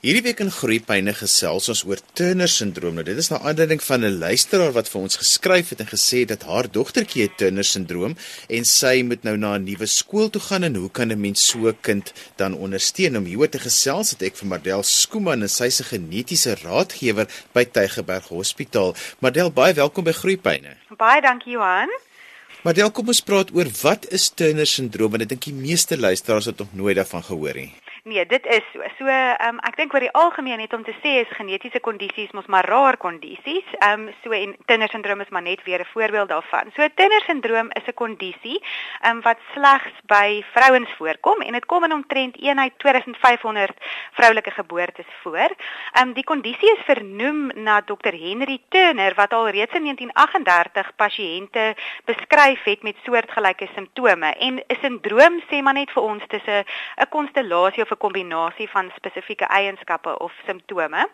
Hierdie week in Groepyne gesels ons oor Turner syndroom. Nou dit is na aanleiding van 'n luisteraar wat vir ons geskryf het en gesê dat haar dogtertjie het Turner syndroom en sy moet nou na 'n nuwe skool toe gaan en hoe kan 'n mens so 'n kind dan ondersteun? Om hieroor te gesels het ek vir Mardel Skooman en sy se genetiese raadgewer by Tygerberg Hospitaal. Mardel, baie welkom by Groepyne. Baie dankie Johan. Mardel, kom ons praat oor wat is Turner syndroom en ek dink die meeste luisteraars het nog nooit daarvan gehoor nie. Nee, dit is so. So ehm um, ek dink oor die algemeen net om te sê is genetiese kondisies mos maar rare kondisies. Ehm um, so en Turner syndroom is maar net weer 'n voorbeeld daarvan. So Turner syndroom is 'n kondisie ehm um, wat slegs by vrouens voorkom en dit kom in omtrent 1 uit 2500 vroulike geboortes voor. Ehm um, die kondisie is vernoem na Dr Henry Turner wat al reeds in 1938 pasiënte beskryf het met soortgelyke simptome en 'n sindroom sê maar net vir ons dis 'n 'n konstellasie of 'n kombinasie van spesifieke eienskappe of simptome.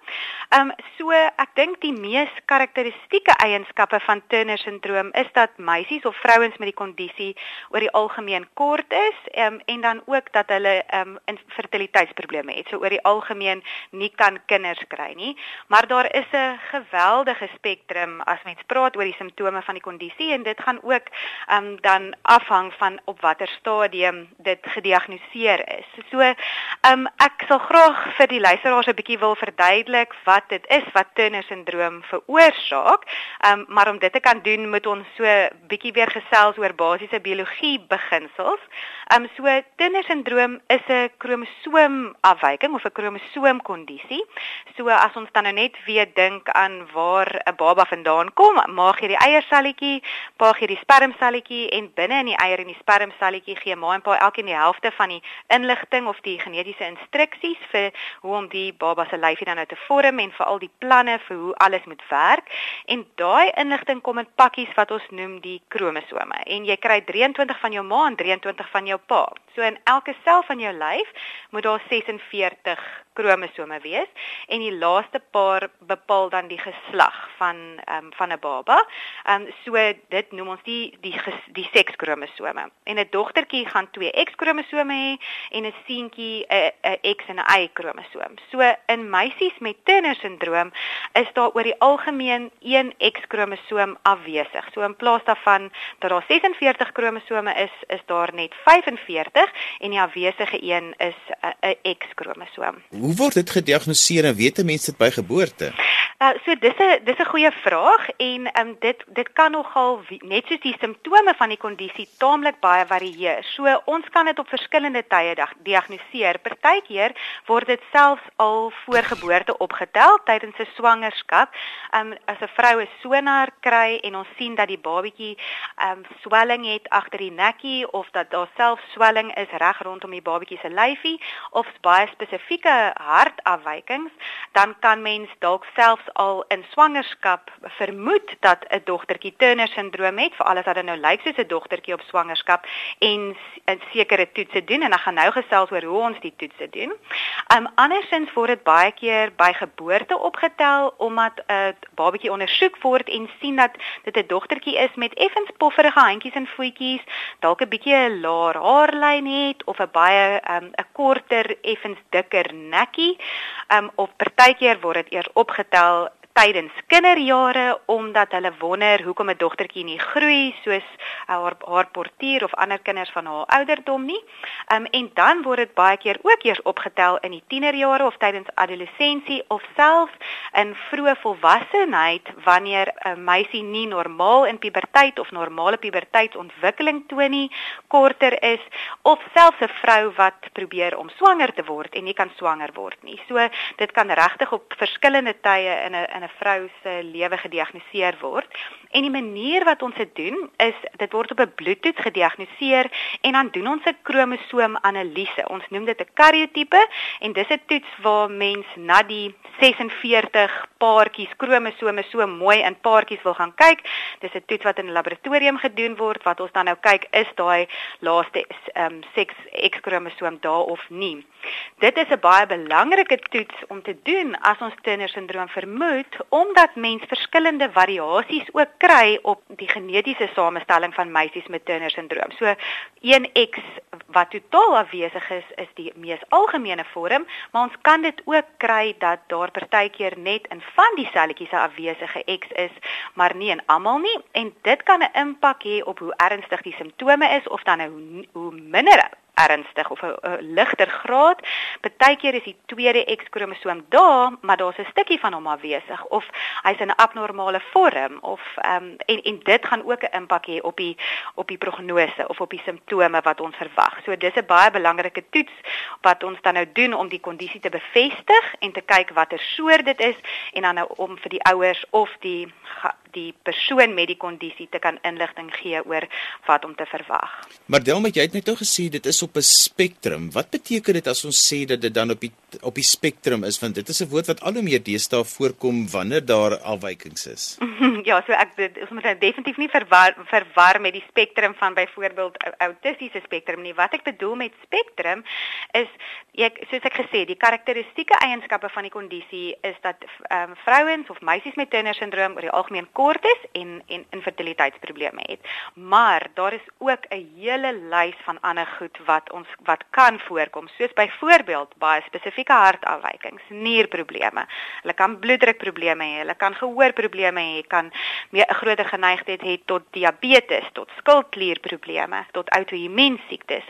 Ehm um, so ek dink die mees karakteristieke eienskappe van Turner syndroom is dat meisies of vrouens met die kondisie oor die algemeen kort is um, en dan ook dat hulle ehm um, infertiliteitsprobleme het. So oor die algemeen nie kan kinders kry nie. Maar daar is 'n geweldige spektrum as mens praat oor die simptome van die kondisie en dit gaan ook ehm um, dan afhang van op watter stadium dit gediagnoseer is. So Ehm um, ek sal graag vir die luisteraars 'n bietjie wil verduidelik wat dit is wat Turner syndroom veroorsaak. Um, maar om dit te kan doen, moet ons so bietjie weer gesels oor basiese biologie beginsels. Ehm um, so Turner syndroom is 'n kromosoomafwyking of 'n kromosoomkondisie. So as ons dan nou net weer dink aan waar 'n baba vandaan kom, maak jy die eierselletjie, paag jy die spermselletjie en binne in die eier en die spermselletjie gee ma en pa elkeen die helfte van die inligting of die genetiese instruksies vir hoe om die baba se lyfie dan nou te vorm en veral die planne vir hoe alles moet werk. En daai inligting kom in pakkies wat ons noem die kromosome. En jy kry 23 van jou ma en 23 van jou pa. So in elke sel van jou lyf moet daar 46 kromosome wees en die laaste paar bepaal dan die geslag van um, van 'n baba. Ehm um, so dit noem ons die die die sekskromosome. En 'n dogtertjie gaan twee X-kromosome hê en 'n seentjie 'n 'n X en 'n Y kromosoom. So in meisies met Turner syndroom is daar oor die algemeen een X-kromosoom afwesig. So in plaas daarvan dat daar 46 kromosome is, is daar net 45 en die afwesige een is 'n X-kromosoom. Hoe word dit gediagnoseer en weet mense dit by geboorte? Uh, so dis 'n dis 'n goeie vraag en um, dit dit kan nogal net soos die simptome van die kondisie taamlik baie varieer. So ons kan dit op verskillende tye diagnoseer. Partykeer word dit selfs al voor geboorte opgetel tydens 'n swangerskap. Um as 'n vrou 'n sonaar kry en ons sien dat die babatjie um swelling het agter die nekkie of dat daar self swelling is reg rondom die babatjie se lyfie of baie spesifieke hartafwykings, dan kan mens dalk self al in swangerskap vermoed dat 'n dogtertjie Turner syndroom het, veral as dit nou lyk soos 'n dogtertjie op swangerskap en 'n sekere toetse doen en dan gaan nou gesels oor hoe ons die toetse doen. Um andersins word dit baie keer by geboorte opgetel omdat 'n uh, babatjie ondersoek word en sien dat dit 'n dogtertjie is met effens pofferige handjies en voetjies, dalk 'n bietjie 'n laer haarlyn het of 'n baie um 'n korter effens dikker nekkie. Um of partykeer word dit eers opgetel tydens kinderjare omdat hulle wonder hoekom 'n dogtertjie nie groei soos haar haar portier of ander kinders van haar ouderdom nie. Um en dan word dit baie keer ook eers opgetel in die tienerjare of tydens adolessensie of selfs in vroeë volwassenheid wanneer 'n meisie nie normaal in puberteit of normale puberteitsontwikkeling toon nie, korter is of selfs 'n vrou wat probeer om swanger te word en nie kan swanger word nie. So dit kan regtig op verskillende tye in 'n in 'n vrou se lewe gediagnoseer word. En die manier wat ons dit doen is dit word op 'n bloedtoets gediagnoseer en dan doen ons 'n kromosoomanalise. Ons noem dit 'n karyotipe en dis 'n toets waar mens na die 46 paartjies kromosome so mooi in paartjies wil gaan kyk. Dis 'n toets wat in 'n laboratorium gedoen word wat ons dan nou kyk is daai laaste ehm um, seks X-kromosoom daar of nie. Dit is 'n baie belangrike toets om te doen as ons Turner syndroom vermoed omdat mens verskillende variasies ook kry op die genetiese samestelling van meisies met Turner syndroom. So 1X wat totaal afwesig is, is die mees algemene vorm, maar ons kan dit ook kry dat daar partykeer net in van die selletjies 'n afwesige X is, maar nie in almal nie en dit kan 'n impak hê op hoe ernstig die simptome is of dan hoe, hoe minder ernstig of 'n ligter graad. Partykeer is die tweede X-kromosoom daar, maar daar's 'n stukkie van hom afwesig of hy's in 'n abnormale vorm of ehm um, en en dit gaan ook 'n impak hê op die op die prognose of op die simptome wat ons verwag. So dis 'n baie belangrike toets wat ons dan nou doen om die kondisie te bevestig en te kyk watter soort dit is en dan nou om vir die ouers of die die persoon met die kondisie te kan inligting gee oor wat om te verwag. Maar Delma, jy het net nou gesê dit is op 'n spektrum. Wat beteken dit as ons sê dat dit dan op die op die spektrum is want dit is 'n woord wat al hoe meer deesdae voorkom wanneer daar afwykings is. ja, so ek dit ons moet nou definitief nie verwar verwar met die spektrum van byvoorbeeld autistiese spektrum nie. Wat ek bedoel met spektrum is ek soos ek gesê, die karakteristieke eienskappe van die kondisie is dat ehm um, vrouens of meisies met Turner syndroom oor die algemeen kort is en en infertiliteitsprobleme het. Maar daar is ook 'n hele lys van ander goed wat ons wat kan voorkom, soos byvoorbeeld baie spesifieke hartafwykings, nierprobleme. Hulle kan bloeddrukprobleme hê, hulle kan gehoorprobleme hê, kan meer 'n groter geneigtheid hê tot diabetes, tot skildklierprobleme, tot outoimmuunsiektes.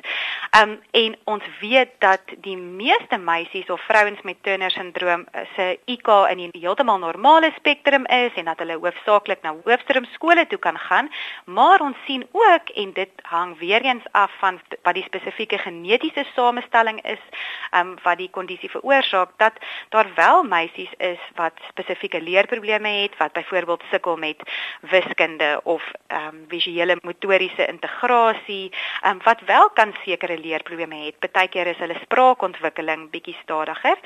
Um en ons weet dat die meeste meisies of vrouens met Turner syndroom eh, se IQ in die heeltemal normale spektrum is en dat hulle hoofsaaklik na hoofstroom skole toe kan gaan, maar ons sien ook en dit hang weer eens af van wat die spesifieke genetiese samestelling is um, wat die kondisie veroorsaak dat daar wel meisies is wat spesifieke leerprobleme het wat byvoorbeeld sukkel met wiskunde of um, visuele motoriese integrasie um, wat wel kan sekere leerprobleme het. Partykeer is hulle spraakontwikkeling bietjie stadiger.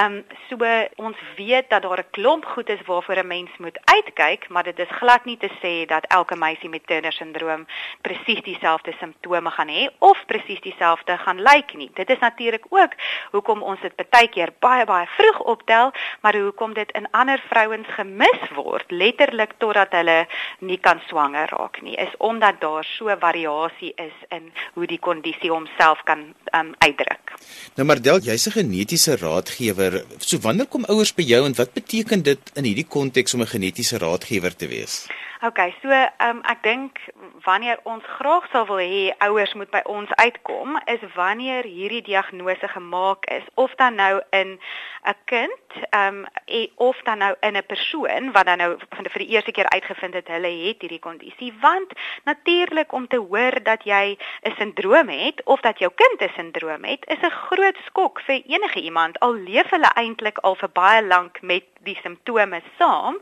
Um, so ons weet dat daar 'n klomp goed is waarvoor 'n mens moet uitkyk maar dit is glad nie te sê dat elke meisie met Turner syndroom presies dieselfde simptome gaan hê of presies dieselfde gaan lyk nie. Dit is natuurlik ook hoekom ons dit baie keer baie baie vroeg optel, maar hoekom dit in ander vrouens gemis word letterlik totdat hulle nie kan swanger raak nie, is omdat daar so variasie is in hoe die kondisie homself kan um, uitdruk. Nou Mardel, jy's 'n genetiese raadgewer. So wanneer kom ouers by jou en wat beteken dit in hierdie konteks om 'n genetiese raadgewer te wees? OK, so um, ek dink wanneer ons graag sal wil hê ouers moet by ons uitkom, is wanneer hierdie diagnose gemaak is of dan nou in 'n kind, ehm um, of dan nou in 'n persoon wat dan nou van vir die eerste keer uitgevind het hulle het hierdie kondisie, want natuurlik om te hoor dat jy 'n sindroom het of dat jou kind 'n sindroom het, is 'n groot skok vir enige iemand al leef hulle eintlik al vir baie lank met die simptome saam.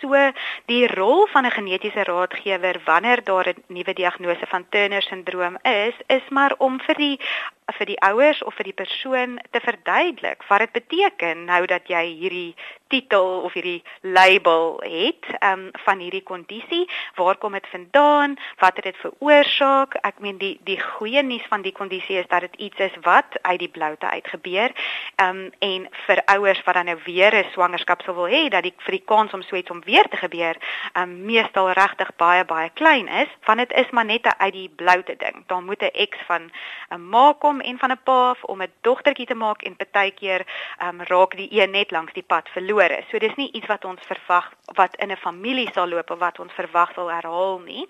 So die rol van 'n genetiese raadgewer wanneer daar 'n nuwe diagnose van Turner syndroom is, is maar om vir die vir die ouers of vir die persoon te verduidelik wat dit beteken nou dat jy hierdie titel of hierdie label het um, van hierdie kondisie, waar kom dit vandaan, wat het dit veroorsaak? Ek meen die die goeie nuus van die kondisie is dat dit iets is wat uit die bloute uit gebeur. Ehm um, en vir ouers wat dan nou weer 'n swangerskap sou wil hê dat die vir die kans om so iets om weer te gebeur, ehm um, meestal regtig baie baie klein is, want dit is maar net 'n uit die bloute ding. Daar moet 'n X van 'n ma kom en van 'n pa om 'n dogtertjie te maak en partykeer ehm um, raak die een net langs die pad verlore. So dis nie iets wat ons verwag wat in 'n familie sal loop of wat ons verwag sal herhaal nie.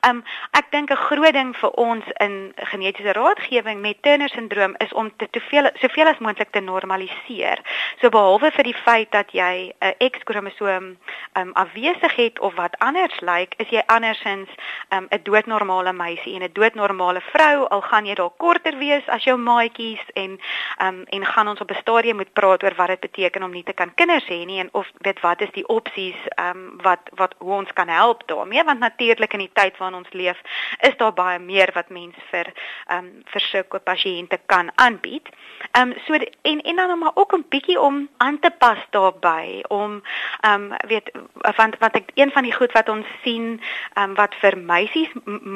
Ehm um, ek dink 'n groot ding vir ons in genetiese raadgewing met Turner syndroom is om te soveel soveel as moontlik te normaliseer. So behalwe vir die feit dat jy 'n X-kromosoom ehm um, afwesig het of wat anders lyk, is jy andersins ehm, 'n um, doodnormale meisie en 'n doodnormale vrou al gaan jy dalk korter wees as jou maatjies en um, en gaan ons op 'n stadium moet praat oor wat dit beteken om nie te kan kinders hê nie en of weet wat is die opsies um, wat wat hoe ons kan help daarmee want natuurlik in die tyd waarin ons leef, is daar baie meer wat mens vir um, vir sulke pasiënte kan aanbied. Ehm um, so en en dan maar ook 'n bietjie om aan te pas daarbey om ehm um, weet want wat ek een van die goed wat ons sien ehm um, wat vir meisies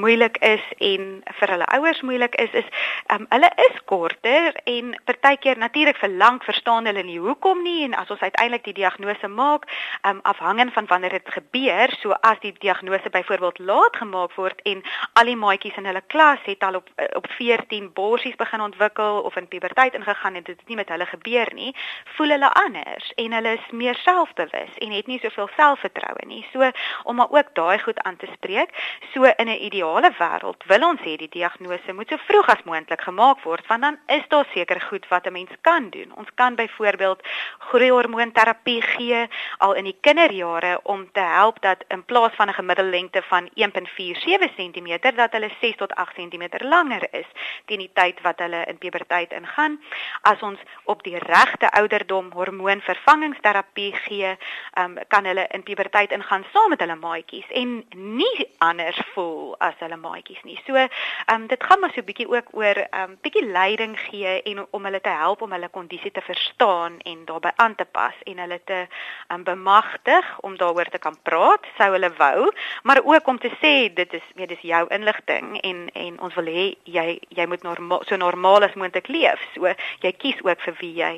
moeilik is en vir hulle ouers moeilik is is ehm um, hulle is korter en partykeer natuurlik vir lank verstaan hulle nie hoekom nie en as ons uiteindelik die diagnose maak um, afhangend van wanneer dit gebeur so as die diagnose byvoorbeeld laat gemaak word en al die maatjies in hulle klas het al op op 14 borsies begin ontwikkel of in puberteit ingegaan en dit het nie met hulle gebeur nie, voel hulle anders en hulle is meer selfbewus en het nie soveel selfvertroue nie. So om maar ook daai goed aan te spreek, so in 'n ideale wêreld wil ons hê die diagnose moet so vroeg as moontlik gemaak word want dan is daar seker goed wat 'n mens kan doen. Ons kan byvoorbeeld groeihormoonterapie gee al in die kinderjare om te help dat in plaas van 'n gemiddellengte van 1.47 cm dat hulle 6 tot 8 cm langer is teen die tyd wat hulle in puberteit ingaan. As ons op die regte ouderdom hormoonvervangingsterapie gee, um, kan hulle in puberteit ingaan saam met hulle maatjies en nie anders voel as hulle maatjies nie. So, um, dit gaan maar so 'n bietjie ook oor 'n bietjie leiding gee en om hulle te help om hulle kondisie te verstaan en daarbey aan te pas en hulle te um, bemagtig om daaroor te kan praat, sou hulle wou, maar ook om te sê dit is weet dis jou inligting en en ons wil hê jy jy moet normaal so normaal as moontlik leef. So jy kies ook vir wie jy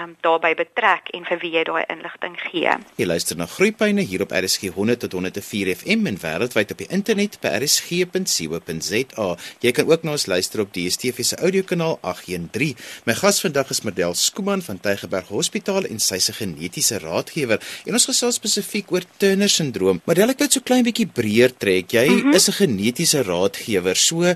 um daarbey betrek en vir wie jy daai inligting gee. Jy luister na Groepyne hier op RSG 100 tot 104 FM en wêreldwyd op die internet by rsg.co.za. Jy kan ook na ons luister op DStv se audiokanaal 813. My gas vandag is Mardel Skooman van Tygerberg Hospitaal en sy se genetiese raadgewer en ons gesels spesifiek oor Turner syndroom. Mardel, ek wil dit so klein bietjie breër trek. Jy mm -hmm. is 'n genetiese raadgewer. So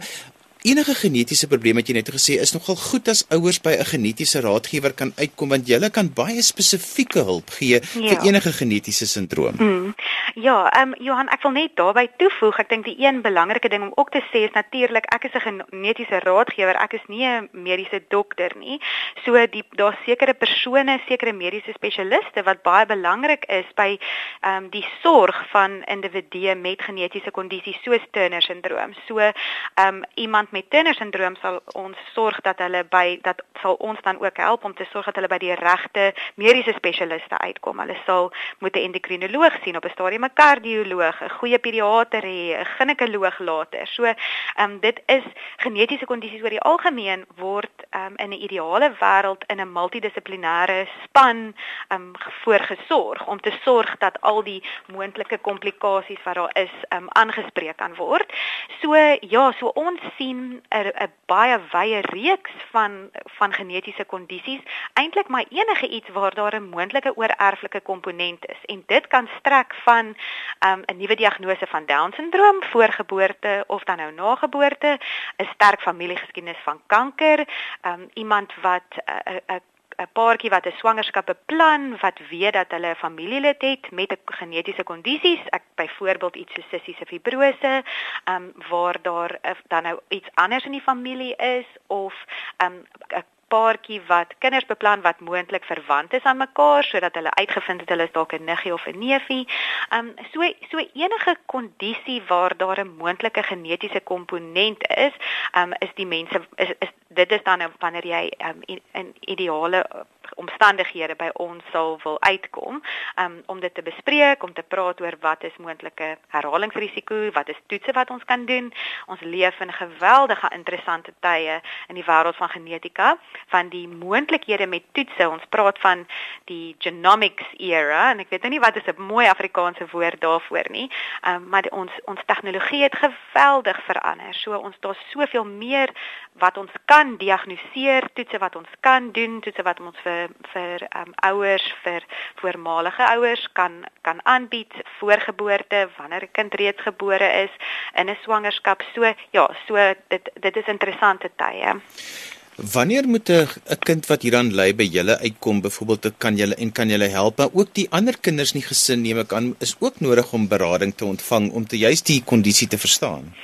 enige genetiese probleem wat jy net gesê is nogal goed as ouers by 'n genetiese raadgewer kan uitkom want jy kan baie spesifieke hulp gee ja. vir enige genetiese sindroom. Mm. Ja, ehm um, Johan, ek wil net daarbey toevoeg, ek dink die een belangrike ding om ook te sê is natuurlik ek is 'n genetiese raadgewer, ek is nie 'n mediese dokter nie. So die daar sekere persone, sekere mediese spesialiste wat baie belangrik is by ehm um, die sorg van individue met genetiese kondisies soos Turner syndroom. So ehm um, iemand met Turner syndroom sal ons sorg dat hulle by dat sal ons dan ook help om te sorg dat hulle by die regte mediese spesialiste uitkom. Hulle sal moet 'n endokrinoloog sien op 'n stadium 'n kardioloog, 'n goeie pediater hê, 'n ginekoloog later. So, ehm um, dit is genetiese kondisies oor die algemeen word ehm um, in 'n ideale wêreld in 'n multidissiplinêre span ehm um, voorgesorg om te sorg dat al die moontlike komplikasies wat daar is ehm um, aangespreek kan word. So ja, so ons sien 'n baie wye reeks van van genetiese kondisies, eintlik maar enige iets waar daar 'n moontlike oorerflike komponent is en dit kan strek van um, 'n nuwe diagnose van Down syndroom voor geboorte of dan nou na geboorte, 'n sterk familiegeskiedenis van kanker, um, iemand wat 'n uh, 'n 'n paartjie wat 'n swangerskap beplan, wat weet dat hulle 'n familielid het met 'n genetiese kondisies, ek byvoorbeeld iets soos sissiese fibrose, ehm um, waar daar uh, dan nou iets anders in die familie is of ehm um, 'n paartjie wat kinders beplan wat moontlik verwant is aan mekaar sodat hulle uitgevind het hulle is dalk 'n niggie of 'n neefie. Ehm um, so so enige kondisie waar daar 'n moontlike genetiese komponent is, ehm um, is die mense is, is dit is dan wanneer jy um, in, in ideale omstandighede by ons sal wil uitkom um, om dit te bespreek, om te praat oor wat is moontlike herhalingsrisiko, wat is toetse wat ons kan doen. Ons leef in geweldige interessante tye in die wêreld van genetika, van die moontlikhede met toetse. Ons praat van die genomics era en ek weet nou nie wat is 'n mooi Afrikaanse woord daarvoor nie, um, maar die, ons ons tegnologie het geweldig verander. So ons daar's soveel meer wat ons kan diagnoseer, toetse wat ons kan doen, toetse wat ons vir vir um, ouers vir voormalige ouers kan kan aanbied voorgeboorte wanneer 'n kind reeds gebore is in 'n swangerskap. So ja, so dit dit is interessante tye. Wanneer moet 'n kind wat hieraan ly by julle uitkom, byvoorbeeld kan julle en kan julle help, maar ook die ander kinders in die gesin neem ek aan is ook nodig om berading te ontvang om te juist die kondisie te verstaan.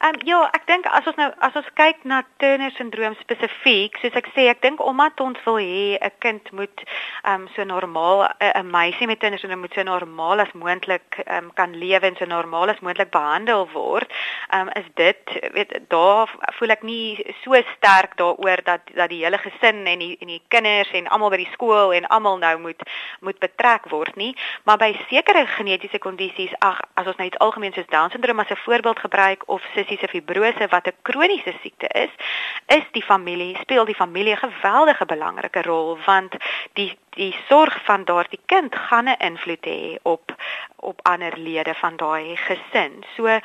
Ehm um, ja, ek dink as ons nou as ons kyk na Turner syndroom spesifiek, soos ek sê, ek dink omdat ons wil hê 'n kind moet ehm um, so normaal 'n meisie met Turner syndroom moet so normaal as moontlik ehm um, kan lewe en so normaal as moontlik behandel word, ehm um, is dit weet daar voel ek nie so sterk daaroor dat dat die hele gesin en die en die kinders en almal by die skool en almal nou moet moet betrek word nie, maar by sekere genetiese kondisies, ag as ons nou iets algemeen soos Down syndroom as 'n voorbeeld gebruik of sissiese fibrose wat 'n kroniese siekte is, is die familie speel die familie 'n geweldige belangrike rol want die die sorg van daardie kind gaan 'n invloed hê op op ander lede van daai gesin. So, ehm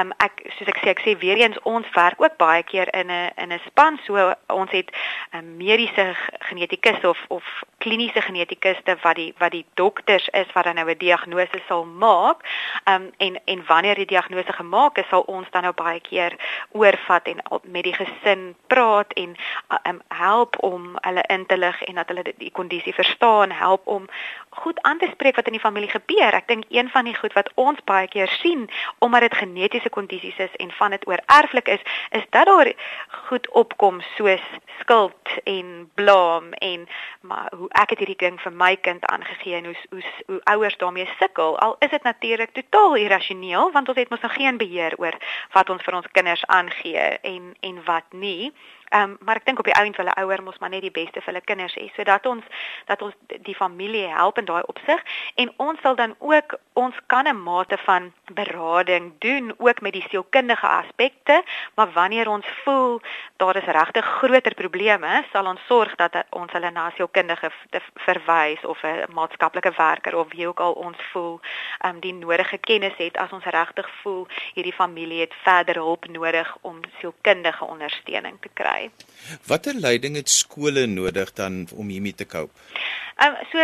um, ek soos ek sê, ek sê weer eens ons werk ook baie keer in 'n in 'n span. So ons het 'n um, mediese genetikus of of kliniese genetikuste wat die wat die dokters is wat dan nou 'n diagnose sal maak. Ehm um, en en wanneer die diagnose gemaak is, sal ons dan nou baie keer oorvat en met die gesin praat en um, help om hulle in te lig en dat hulle die kondisie verstaan, help om goed aan te spreek wat in die familie gebeur. Ek dink een van die goed wat ons baie keer sien omdat dit genetiese kondisies is en van dit oor erflik is, is dat daar goed opkom soos skuld en blame en maar hoe ek het hierdie ding vir my kind aangegee en hoe hoe hoe ouers daarmee sukkel. Al is dit natuurlik totaal irrasioneel want ons het mos nog geen beheer oor wat ons vir ons kinders aangee en en wat nie. Ehm um, maar ek dink op die ouend wil 'n ouer mos maar net die beste vir hulle kinders hê. Sodat ons dat ons die familie help in daai opsig. En ons sal dan ook ons kan 'n mate van berading doen ook met die sielkundige aspekte. Maar wanneer ons voel daar is regtig groter probleme sal ons sorg dat ons hulle na sielkundige verwys of 'n maatskaplike werker of wie ook al ons voel ehm um, die nodige kennis het. As ons regtig voel hierdie familie het verder hulp nodig om sielkundige ondersteuning te kry kry. Watter leiding het skole nodig dan om hiermee te cope? Ehm um, so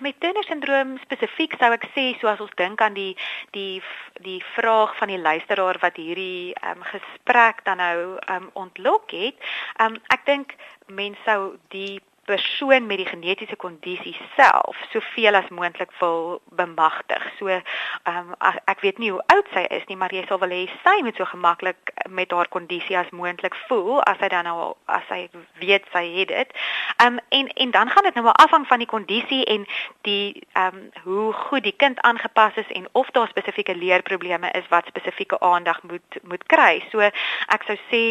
met Turner syndroom spesifiek sou ek sê so as ons dink aan die die die vraag van die luisteraar wat hierdie ehm um, gesprek dan nou ehm um, ontlok het, ehm um, ek dink mense sou die persoon met die genetiese kondisie self soveel as moontlik wil bemagtig. So ehm um, ek weet nie hoe oud sy is nie, maar jy sal wel hê sy moet so gemaklik met haar kondisie as moontlik voel as sy dan nou as sy weet sy het dit. Ehm um, en en dan gaan dit nou maar afhang van die kondisie en die ehm um, hoe goed die kind aangepas is en of daar spesifieke leerprobleme is wat spesifieke aandag moet moet kry. So ek sou sê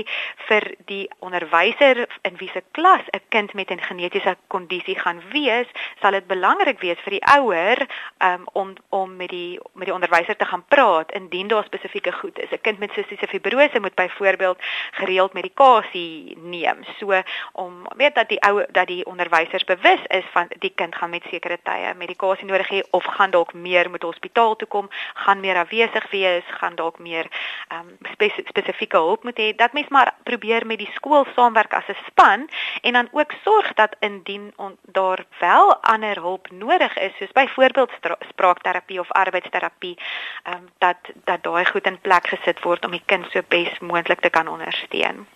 vir die onderwyser in wie se klas 'n kind met 'n genetiese kondisie gaan wees, sal dit belangrik wees vir die ouer um, om om met die met die onderwyser te gaan praat indien daar spesifieke goed is. 'n Kind met sistiese fibrose moet byvoorbeeld gereeld medikasie neem. So om weet dat die ou dat die onderwysers bewus is van die kind gaan met sekere tye medikasie nodig hê of gaan dalk meer moet hospitaal toe kom, gaan meer afwesig wees, gaan dalk meer um, spesifieke hulp moet hê. Dat mens maar probeer met die skool saamwerk as 'n span en dan ook sorg dat indien daar wel ander hulp nodig is soos byvoorbeeld spraakterapie of arbeidsterapie um, dat dat daai goed in plek gesit word om die kind so bes moontlik te kan ondersteun.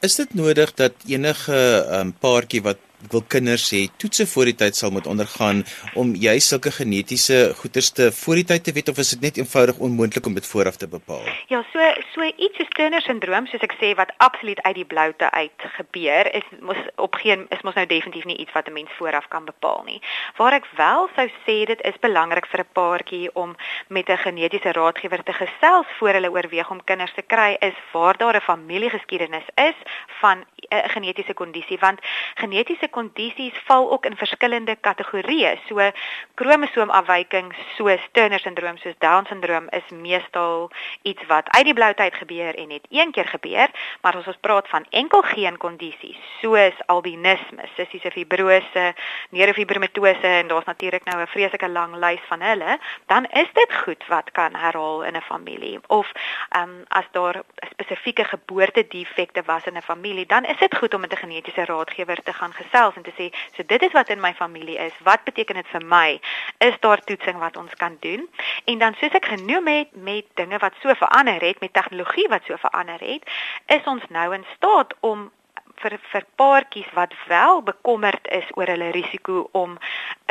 Is dit nodig dat enige um, paartjie wat wil kinders hê toetse voor die tyd sal moet ondergaan om jy sulke genetiese goeters te voor die tyd te weet of is dit net eenvoudig onmoontlik om dit vooraf te bepaal? Ja, so so iets soos Turner syndroom soos ek sê wat absoluut uit die bloute uit gebeur is mos op geen is mos nou definitief nie iets wat 'n mens vooraf kan bepaal nie. Waar ek wel sou sê dit is belangrik vir 'n paartjie om met 'n genetiese raadgewer te gesels voor hulle oorweeg om kinders te kry is waar daar 'n familiegeskiedenis is van 'n genetiese kondisie want genetiese kondisies val ook in verskillende kategorieë. So kromosoomafwyking soos Turner syndroom soos Down syndroom is meestal iets wat uit die blou tyd gebeur en net een keer gebeur, maar as ons praat van enkelgeen kondisies soos albinisme, sissiese fibrose, neurofibromatose en daar's natuurlik nou 'n vreeslike lang lys van hulle, dan is dit goed wat kan herhaal in 'n familie. Of ehm um, as daar spesifieke geboortedefekte was in 'n familie, dan is dit goed om met 'n genetiese raadgewer te gaan gesels self en te sê, so dit is wat in my familie is. Wat beteken dit vir my? Is daar toetsing wat ons kan doen? En dan soos ek genoem het met dinge wat so verander het, met tegnologie wat so verander het, is ons nou in staat om vir vir paartjies wat wel bekommerd is oor hulle risiko om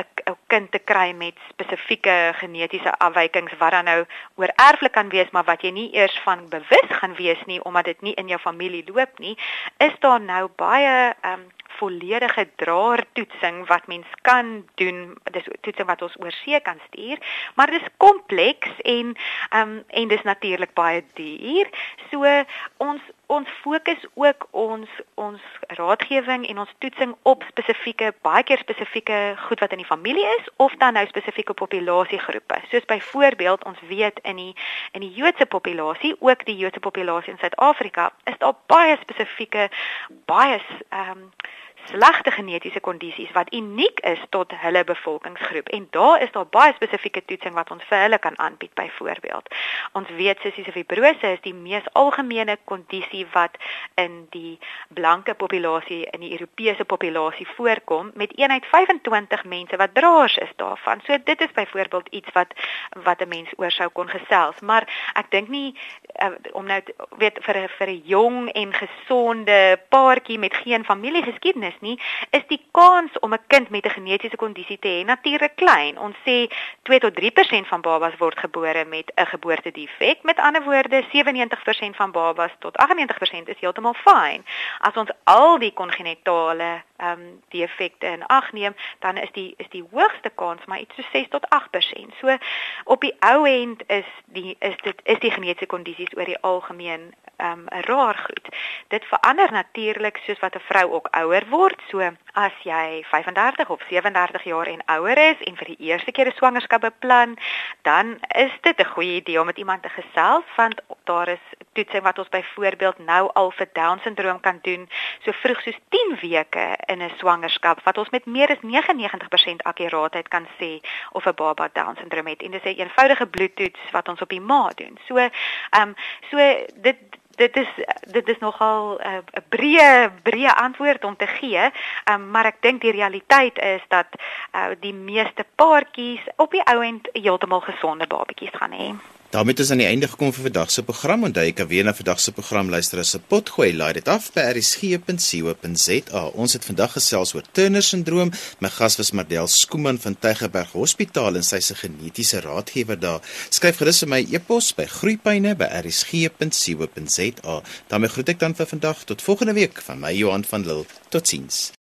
'n kind te kry met spesifieke genetiese afwykings wat dan nou oor erflik kan wees, maar wat jy nie eers van bewus gaan wees nie omdat dit nie in jou familie loop nie, is daar nou baie ehm um, volledige draertoetsing wat mens kan doen. Dis toetsing wat ons oor see kan stuur, maar dit is kompleks en ehm um, en dis natuurlik baie duur. So ons ons fokus ook ons ons raadgewing en ons toetsing op spesifieke baie keer spesifieke goed wat in die familie is of dan nou spesifieke populasiegroepe. Soos byvoorbeeld ons weet in die in die Joodse populasie, ook die Joodse populasie in Suid-Afrika, is daar baie spesifieke baie ehm um, slegte genetiese kondisies wat uniek is tot hulle bevolkingsgroep en daar is daar baie spesifieke toetsing wat ons vir hulle kan aanbied byvoorbeeld. Ons weet sissiese fibrose is die mees algemene kondisie wat in die blanke populasie in die Europese populasie voorkom met eenheid 25 mense wat draers is daarvan. So dit is byvoorbeeld iets wat wat 'n mens oor sou kon gesels, maar ek dink nie uh, om nou weet vir vir 'n jong en gesonde paartjie met geen familiegeskiedenis nie, is die kans om 'n kind met 'n genetiese kondisie te hê natuurlik klein. Ons sê 2 tot 3% van babas word gebore met 'n geboortedefek. Met ander woorde, 97% van babas tot 98% is heeltemal fyn. As ons al die kongenitale ehm um, defekte in ag neem, dan is die is die hoogste kans maar iets so 6 tot 8%. So op die ou end is die is dit is die genetiese kondisies oor die algemeen ehm um, raar goed. Dit verander natuurlik soos wat 'n vrou ook ouer word. So as jy 35 of 37 jaar en ouer is en vir die eerste keer 'n swangerskap beplan, dan is dit 'n goeie idee om met iemand te gesels want daar is toetsing wat ons byvoorbeeld nou al vir down syndroom kan doen so vroeg soos 10 weke in 'n swangerskap wat ons met meer as 99% akkuraatheid kan sê of 'n baba down syndroom het en dis 'n een eenvoudige bloedtoets wat ons op die ma doen. So ehm um, so dit dit is dit is nogal 'n uh, breë breë antwoord om te gee. Um, maar ek dink die realiteit is dat uh, die meeste paartjies op die ou end heeltemal gesonde babatjies gaan hê. Daarmee is aan die einde gekom vir vandag se program. Onthou jy kan weer na vandag se program luister as 'n potgooi. Laai dit af by rsg.co.za. Ons het vandag gesels oor Turner syndroom. My gas was Mardel Skooman van Tygerberg Hospitaal en sy se genetiese raadgewer daar. Skryf gerus vir my e-pos by groeipyne@rsg.co.za. daarmee groet ek dan vir vandag tot volgende week van my Johan van Lille. Totsiens.